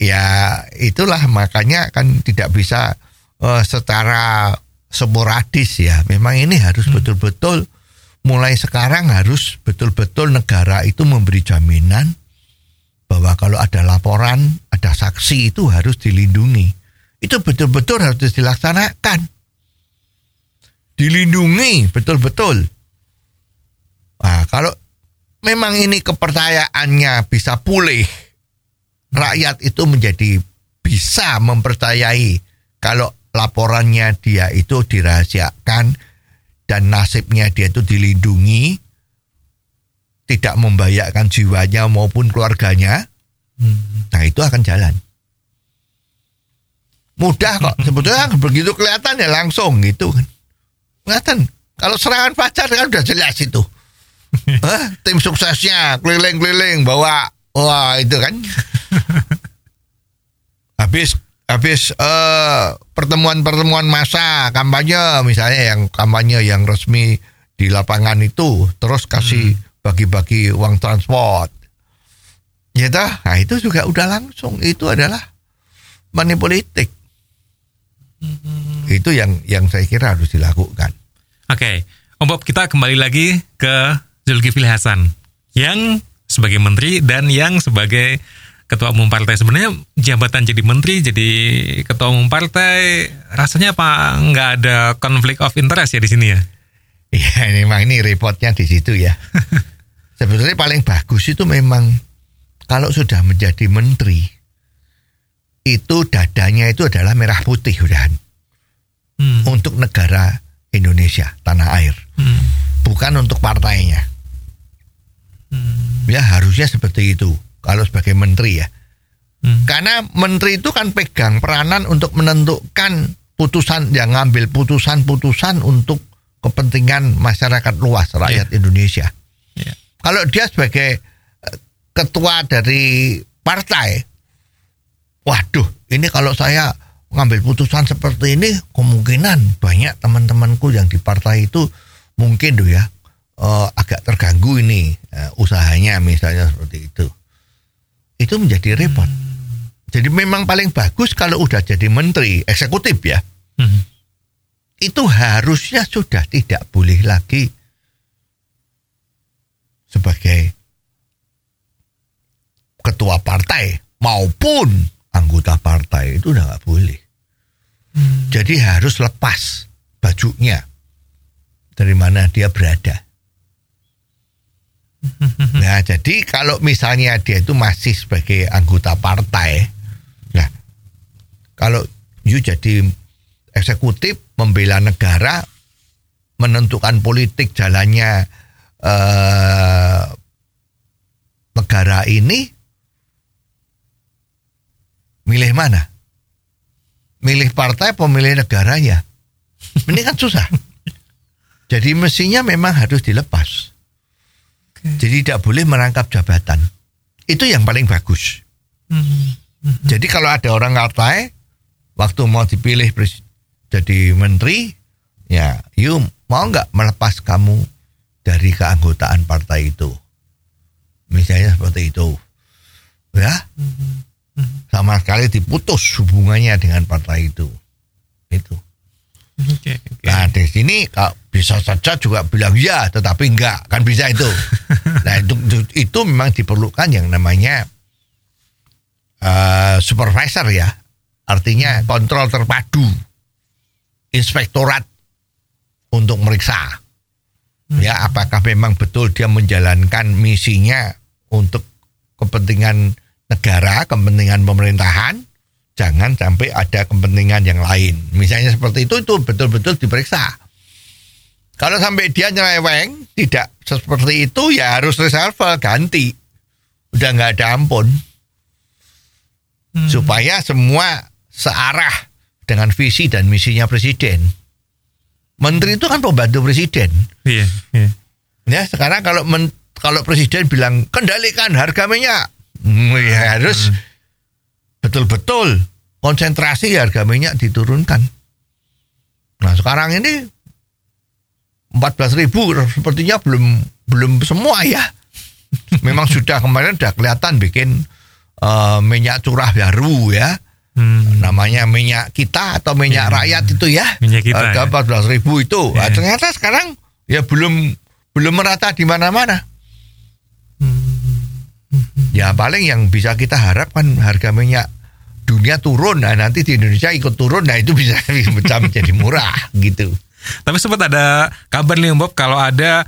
Speaker 4: Ya itulah makanya kan tidak bisa eh, secara sporadis ya. Memang ini harus betul-betul mulai sekarang harus betul-betul negara itu memberi jaminan bahwa kalau ada laporan, ada saksi itu harus dilindungi. Itu betul-betul harus dilaksanakan. Dilindungi betul-betul. Nah, kalau memang ini kepercayaannya bisa pulih, rakyat itu menjadi bisa mempercayai kalau laporannya dia itu dirahasiakan dan nasibnya dia itu dilindungi, tidak membahayakan jiwanya maupun keluarganya, nah itu akan jalan. Mudah kok, sebetulnya begitu kelihatan ya langsung gitu kan. Kelihatan. Kalau serangan pacar kan udah jelas itu. Hah? Tim suksesnya keliling-keliling bawa wah itu kan. habis habis eh, pertemuan-pertemuan masa kampanye misalnya yang kampanye yang resmi di lapangan itu terus kasih bagi-bagi uang transport. Ya dah, nah itu juga udah langsung itu adalah money politik. Itu yang yang saya kira harus dilakukan.
Speaker 3: Oke, Om Bob kita kembali lagi ke Zulkifli Hasan yang sebagai menteri dan yang sebagai ketua umum partai. Sebenarnya jabatan jadi menteri, jadi ketua umum partai, rasanya apa nggak ada konflik of interest ya di sini ya?
Speaker 4: Iya, ini memang ini repotnya di situ ya. Sebetulnya paling bagus itu memang kalau sudah menjadi menteri itu dadanya itu adalah merah putih udahan
Speaker 3: Hmm.
Speaker 4: untuk negara Indonesia tanah air,
Speaker 3: Hmm.
Speaker 4: bukan untuk partainya.
Speaker 3: Hmm.
Speaker 4: Ya harusnya seperti itu kalau sebagai menteri ya.
Speaker 3: Hmm.
Speaker 4: Karena menteri itu kan pegang peranan untuk menentukan putusan yang ngambil putusan-putusan untuk kepentingan masyarakat luas rakyat Indonesia.
Speaker 3: Ya.
Speaker 4: Kalau dia sebagai eh, ketua dari partai, waduh, ini kalau saya ngambil putusan seperti ini, kemungkinan banyak teman-temanku yang di partai itu mungkin tuh ya eh, agak terganggu ini eh, usahanya misalnya seperti itu. Itu menjadi repot. Jadi memang paling bagus kalau udah jadi menteri eksekutif ya,
Speaker 3: Hmm.
Speaker 4: itu harusnya sudah tidak boleh lagi sebagai ketua partai maupun anggota partai itu udah nggak boleh. Jadi harus lepas bajunya dari mana dia berada. Nah, jadi kalau misalnya dia itu masih sebagai anggota partai, nah kalau you jadi eksekutif membela negara, menentukan politik jalannya eh, negara ini, milih mana? Milih partai, pemilih negaranya. Ini kan susah. Jadi mestinya memang harus dilepas. Jadi tidak boleh merangkap jabatan. Itu yang paling bagus.
Speaker 3: Hmm.
Speaker 4: Jadi kalau ada orang partai waktu mau dipilih jadi menteri, ya, you mau nggak melepas kamu dari keanggotaan partai itu? Misalnya seperti itu, ya, sama sekali diputus hubungannya dengan partai itu. Itu.
Speaker 3: Oke, oke.
Speaker 4: Nah di sini kalau bisa saja juga bilang ya, tetapi enggak. Kan bisa itu. nah itu, itu itu memang diperlukan yang namanya eh, supervisor ya, artinya kontrol terpadu, inspektorat untuk meriksa. Ya apakah memang betul dia menjalankan misinya untuk kepentingan negara, kepentingan pemerintahan, jangan sampai ada kepentingan yang lain. Misalnya seperti itu itu betul-betul diperiksa. Kalau sampai dia nyeleweng, tidak seperti itu ya harus reshuffle ganti. Udah nggak ada ampun. Supaya semua searah dengan visi dan misinya presiden. Menteri itu kan pembantu presiden.
Speaker 3: Iya, iya.
Speaker 4: Ya, sekarang kalau men- kalau presiden bilang kendalikan harga minyak, hmm, ya harus betul-betul konsentrasi harga minyak diturunkan. Nah, sekarang ini 14.000 ribu sepertinya belum belum semua ya. Memang sudah kemarin sudah kelihatan bikin eh, minyak curah baru ya.
Speaker 3: Hmm.
Speaker 4: Namanya minyak kita atau minyak rakyat itu ya.
Speaker 3: Minyak kita,
Speaker 4: Harga
Speaker 3: ya.
Speaker 4: 14.000 ribu itu. Nah,
Speaker 3: Ya.
Speaker 4: ternyata sekarang ya belum belum merata di mana-mana. Ya paling yang bisa kita harapkan harga minyak dunia turun, nah nanti di Indonesia ikut turun, nah itu bisa bisa menjadi murah gitu.
Speaker 3: Tapi sempat ada kabar nih Bob kalau ada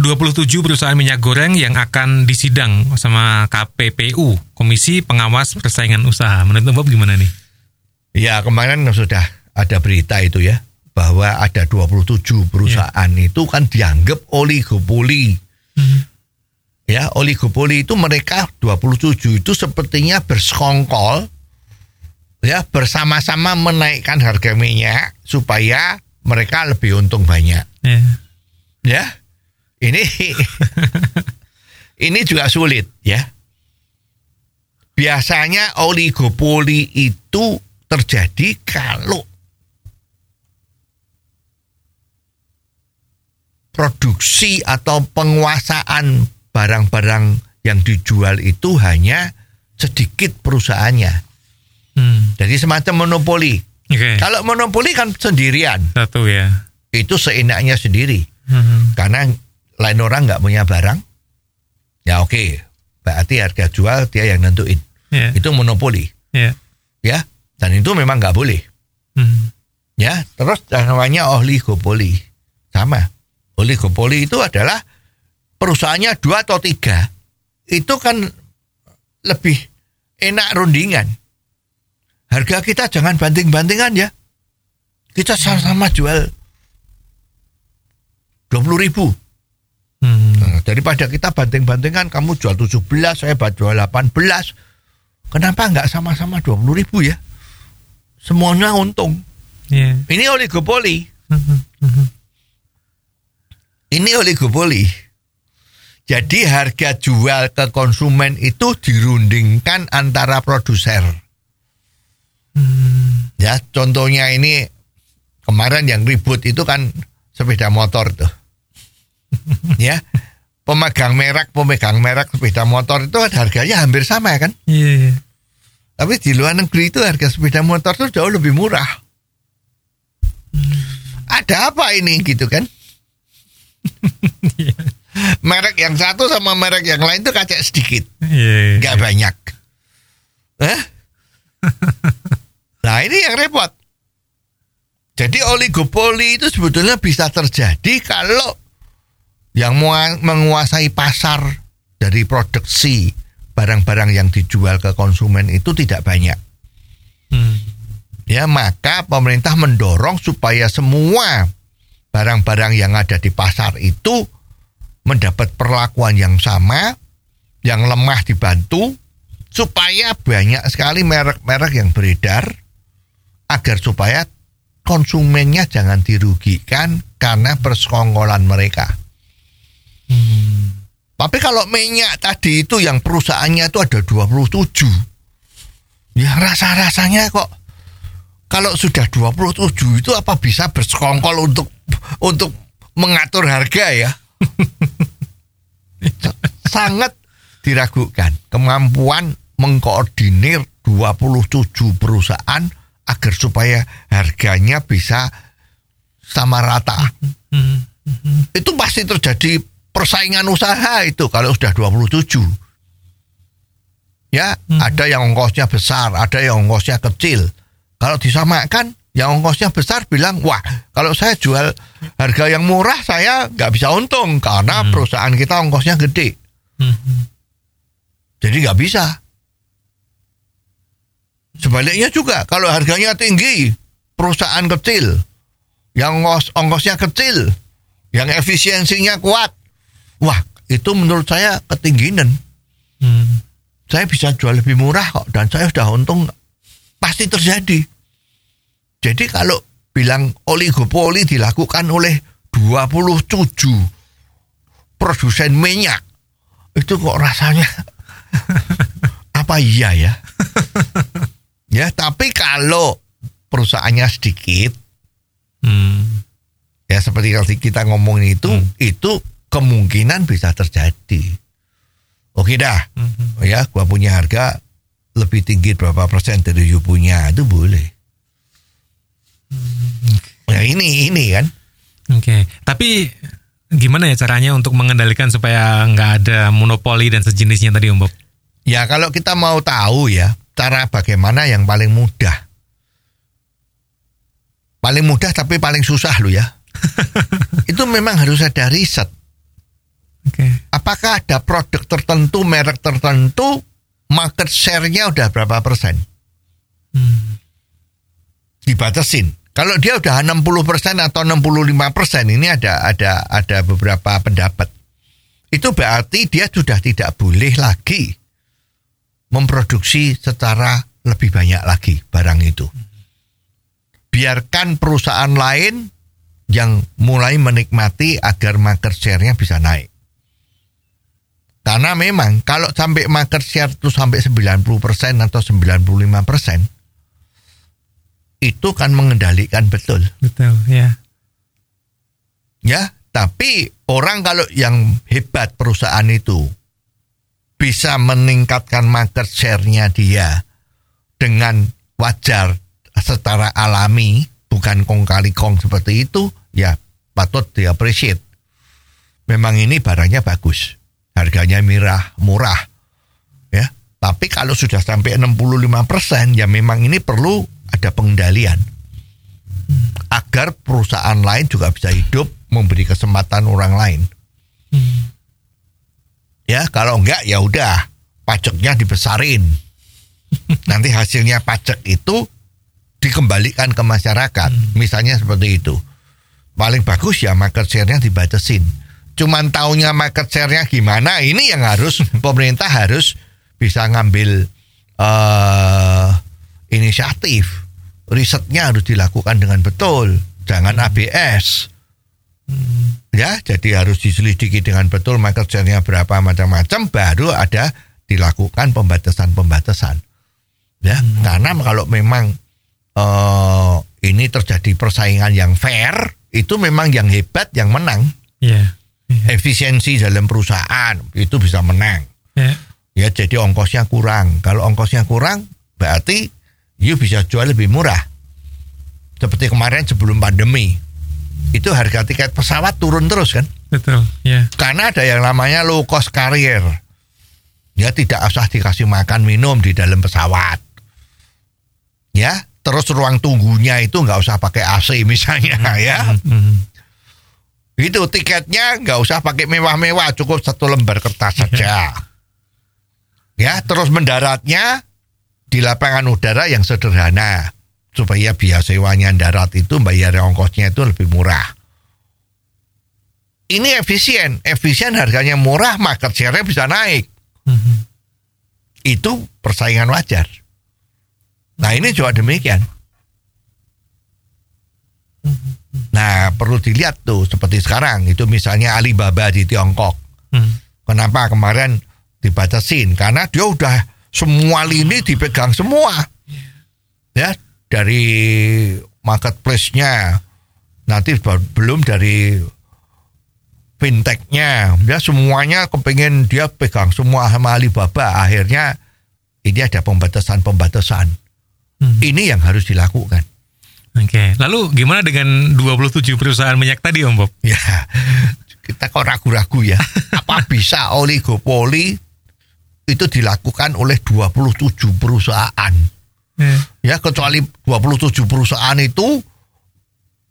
Speaker 3: 27 perusahaan minyak goreng yang akan disidang sama KPPU, Komisi Pengawas Persaingan Usaha. Menurut Bob gimana nih?
Speaker 4: Ya kemarin sudah ada berita itu ya bahwa ada 27 perusahaan itu kan dianggap oligopoli. Ya, oligopoli itu mereka 27 itu sepertinya bersekongkol ya bersama-sama menaikkan harga minyak supaya mereka lebih untung banyak.
Speaker 3: Ya.
Speaker 4: Ya. Ini ini juga sulit ya. Biasanya oligopoli itu terjadi kalau produksi atau penguasaan barang-barang yang dijual itu hanya sedikit perusahaannya.
Speaker 3: Hmm.
Speaker 4: Jadi semacam monopoli.
Speaker 3: Oke.
Speaker 4: Kalau monopoli kan sendirian,
Speaker 3: Satu ya.
Speaker 4: itu seenaknya sendiri.
Speaker 3: Mhm.
Speaker 4: Karena lain orang nggak punya barang, ya oke. Berarti harga jual dia yang nentuin.
Speaker 3: Ya.
Speaker 4: Itu monopoli,
Speaker 3: Ya.
Speaker 4: ya. Dan itu memang nggak boleh.
Speaker 3: Mhm.
Speaker 4: Ya, terus namanya oligopoli. Sama. Oligopoli itu adalah perusahaannya dua atau tiga. Itu kan lebih enak rundingan. Harga kita jangan banting-bantingan ya. Kita sama-sama jual 20 ribu.
Speaker 3: Mhm.
Speaker 4: Nah, daripada kita banting-bantingan, kamu jual 17, saya jual 18. Kenapa nggak sama-sama 20 ribu ya? Semuanya untung.
Speaker 3: Ya.
Speaker 4: Ini oligopoli.
Speaker 3: Mhm. Mhm.
Speaker 4: Ini oligopoli. Jadi harga jual ke konsumen itu dirundingkan antara produser. Ya, contohnya ini kemarin yang ribut itu kan sepeda motor tuh. ya, pemegang merek, pemegang merek sepeda motor itu kan harganya hampir sama kan?
Speaker 3: Iya. iya.
Speaker 4: Tapi di luar negeri itu harga sepeda motor itu jauh lebih murah. Ada apa ini gitu kan? merek yang satu sama merek yang lain itu kacak sedikit,
Speaker 3: Iya.
Speaker 4: nggak banyak. Hah? nah ini yang repot. Jadi oligopoli itu sebetulnya bisa terjadi kalau yang menguasai pasar dari produksi barang-barang yang dijual ke konsumen itu tidak banyak.
Speaker 3: Hmm.
Speaker 4: Ya, maka pemerintah mendorong supaya semua barang-barang yang ada di pasar itu mendapat perlakuan yang sama, yang lemah dibantu, supaya banyak sekali merek-merek yang beredar, agar supaya konsumennya jangan dirugikan karena persekongkolan mereka. Tapi kalau minyak tadi itu yang perusahaannya itu ada 27. Ya rasa-rasanya kok kalau sudah 27 itu apa bisa bersekongkol untuk untuk mengatur harga ya? Sangat diragukan kemampuan mengkoordinir 27 perusahaan agar supaya harganya bisa sama rata. Itu pasti terjadi persaingan usaha itu kalau sudah 27. Ya, ada yang ongkosnya besar, ada yang ongkosnya kecil. Kalau disamakan, yang ongkosnya besar bilang, wah, kalau saya jual harga yang murah, saya nggak bisa untung karena perusahaan kita ongkosnya gede.
Speaker 3: Mhm.
Speaker 4: Jadi nggak bisa. Sebaliknya juga, kalau harganya tinggi, perusahaan kecil, yang ongkos, ongkosnya kecil, yang efisiensinya kuat, wah, itu menurut saya ketinggian.
Speaker 3: Hmm.
Speaker 4: Saya bisa jual lebih murah kok, dan saya sudah untung, pasti terjadi. Jadi kalau bilang oligopoli dilakukan oleh 27 produsen minyak, itu kok rasanya apa iya ya? ya, tapi kalau perusahaannya sedikit,
Speaker 3: Hmm.
Speaker 4: ya seperti kalau kita ngomongin itu, itu kemungkinan bisa terjadi. Oke dah,
Speaker 3: Mhm.
Speaker 4: ya, gua punya harga lebih tinggi berapa persen dari you punya, itu boleh. Ya ini ini kan,
Speaker 3: Oke, tapi gimana ya caranya untuk mengendalikan supaya nggak ada monopoli dan sejenisnya tadi Om Bob?
Speaker 4: ya kalau kita mau tahu ya cara bagaimana yang paling mudah, paling mudah tapi paling susah lo ya. itu memang harus ada riset.
Speaker 3: Oke.
Speaker 4: apakah ada produk tertentu, merek tertentu, market share-nya udah berapa persen?
Speaker 3: Hmm.
Speaker 4: Dibatasin. Kalau dia udah 60 persen atau 65 persen, ini ada ada ada beberapa pendapat. Itu berarti dia sudah tidak boleh lagi memproduksi secara lebih banyak lagi barang itu. Biarkan perusahaan lain yang mulai menikmati agar market share-nya bisa naik. Karena memang kalau sampai market share itu sampai 90% atau 95% itu kan mengendalikan betul.
Speaker 3: Betul, ya.
Speaker 4: Ya, tapi orang kalau yang hebat perusahaan itu bisa meningkatkan market share-nya dia dengan wajar secara alami bukan kong kali kong seperti itu ya patut di appreciate memang ini barangnya bagus harganya murah murah ya tapi kalau sudah sampai 65% ya memang ini perlu ada pengendalian. Agar perusahaan lain juga bisa hidup memberi kesempatan orang lain. Ya kalau enggak ya udah pajaknya dibesarin. Nanti hasilnya pajak itu dikembalikan ke masyarakat. Misalnya seperti itu. Paling bagus ya market share-nya dibatasin cuman taunya market share-nya gimana ini yang harus pemerintah harus bisa ngambil eh inisiatif risetnya harus dilakukan dengan betul jangan ABS ya jadi harus diselidiki dengan betul market share-nya berapa macam-macam baru ada dilakukan pembatasan-pembatasan. Ya karena kalau memang eh ini terjadi persaingan yang fair itu memang yang hebat yang menang.
Speaker 3: Iya.
Speaker 4: efisiensi dalam perusahaan itu bisa menang.
Speaker 3: Ya.
Speaker 4: ya jadi ongkosnya kurang. Kalau ongkosnya kurang berarti you bisa jual lebih murah. Seperti kemarin sebelum pandemi. Itu harga tiket pesawat turun terus kan?
Speaker 3: Betul. Ya.
Speaker 4: karena ada yang namanya low cost carrier. Ya tidak usah dikasih makan minum di dalam pesawat. Ya terus ruang tunggunya itu nggak usah pakai AC misalnya ya.
Speaker 3: Hmm.
Speaker 4: itu tiketnya nggak usah pakai mewah-mewah cukup satu lembar kertas saja. Ya terus mendaratnya di lapangan udara yang sederhana supaya biaya sewanya darat itu bayar ongkosnya itu lebih murah ini efisien efisien harganya murah market share bisa naik
Speaker 3: Hmm.
Speaker 4: itu persaingan wajar nah ini juga demikian Nah, perlu dilihat tuh seperti sekarang itu misalnya Alibaba di Tiongkok.
Speaker 3: Hmm.
Speaker 4: Kenapa kemarin dibatasin? Karena dia udah semua lini dipegang semua. Ya, dari marketplace-nya nanti belum dari fintech-nya. Ya semuanya kepengen dia pegang semua sama Alibaba. Akhirnya ini ada pembatasan-pembatasan.
Speaker 3: Hmm.
Speaker 4: Ini yang harus dilakukan.
Speaker 3: Oke. Lalu gimana dengan 27 perusahaan minyak tadi Om Bob?
Speaker 4: Ya, kita kok ragu-ragu ya. Apa bisa oligopoli itu dilakukan oleh 27 perusahaan?
Speaker 3: Ya.
Speaker 4: Ya, kecuali 27 perusahaan itu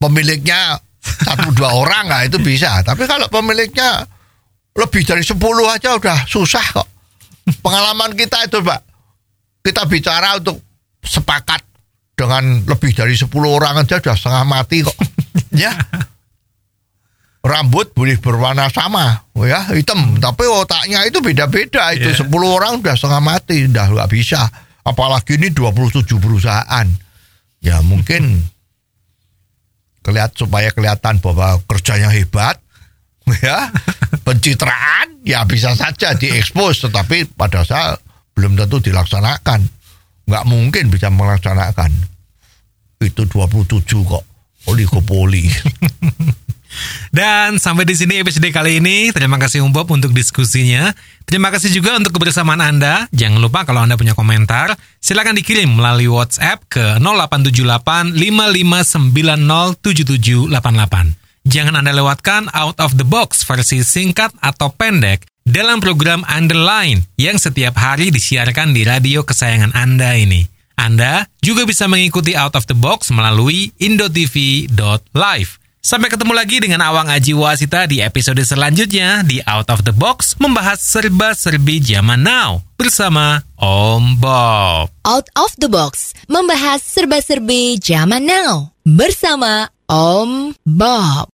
Speaker 4: pemiliknya satu dua orang lah itu bisa. Tapi kalau pemiliknya lebih dari 10 aja udah susah kok. Pengalaman kita itu, Pak. Kita bicara untuk sepakat dengan lebih dari 10 orang aja udah setengah mati kok. ya. Rambut boleh berwarna sama, ya hitam, tapi otaknya itu beda-beda. Itu
Speaker 3: Iya.
Speaker 4: 10 orang udah setengah mati, udah nggak bisa. Apalagi ini 27 perusahaan. Ya mungkin kelihat supaya kelihatan bahwa kerjanya hebat, ya pencitraan ya bisa saja diekspos, tetapi pada saat belum tentu dilaksanakan. Nggak mungkin bisa melaksanakan. Itu 27 kok oligopoli.
Speaker 3: Dan sampai di sini episode kali ini. Terima kasih Om untuk diskusinya. Terima kasih juga untuk kebersamaan Anda. Jangan lupa kalau Anda punya komentar, silakan dikirim melalui WhatsApp ke 0878 5590 7788. Jangan Anda lewatkan Out of the Box versi singkat atau pendek dalam program Underline yang setiap hari disiarkan di radio kesayangan Anda ini. Anda juga bisa mengikuti Out of the Box melalui indotv.live. Sampai ketemu lagi dengan Awang Aji Wasita di episode selanjutnya di Out of the Box membahas serba-serbi zaman now bersama Om Bob.
Speaker 1: Out of the Box membahas serba-serbi zaman now bersama Om Bob.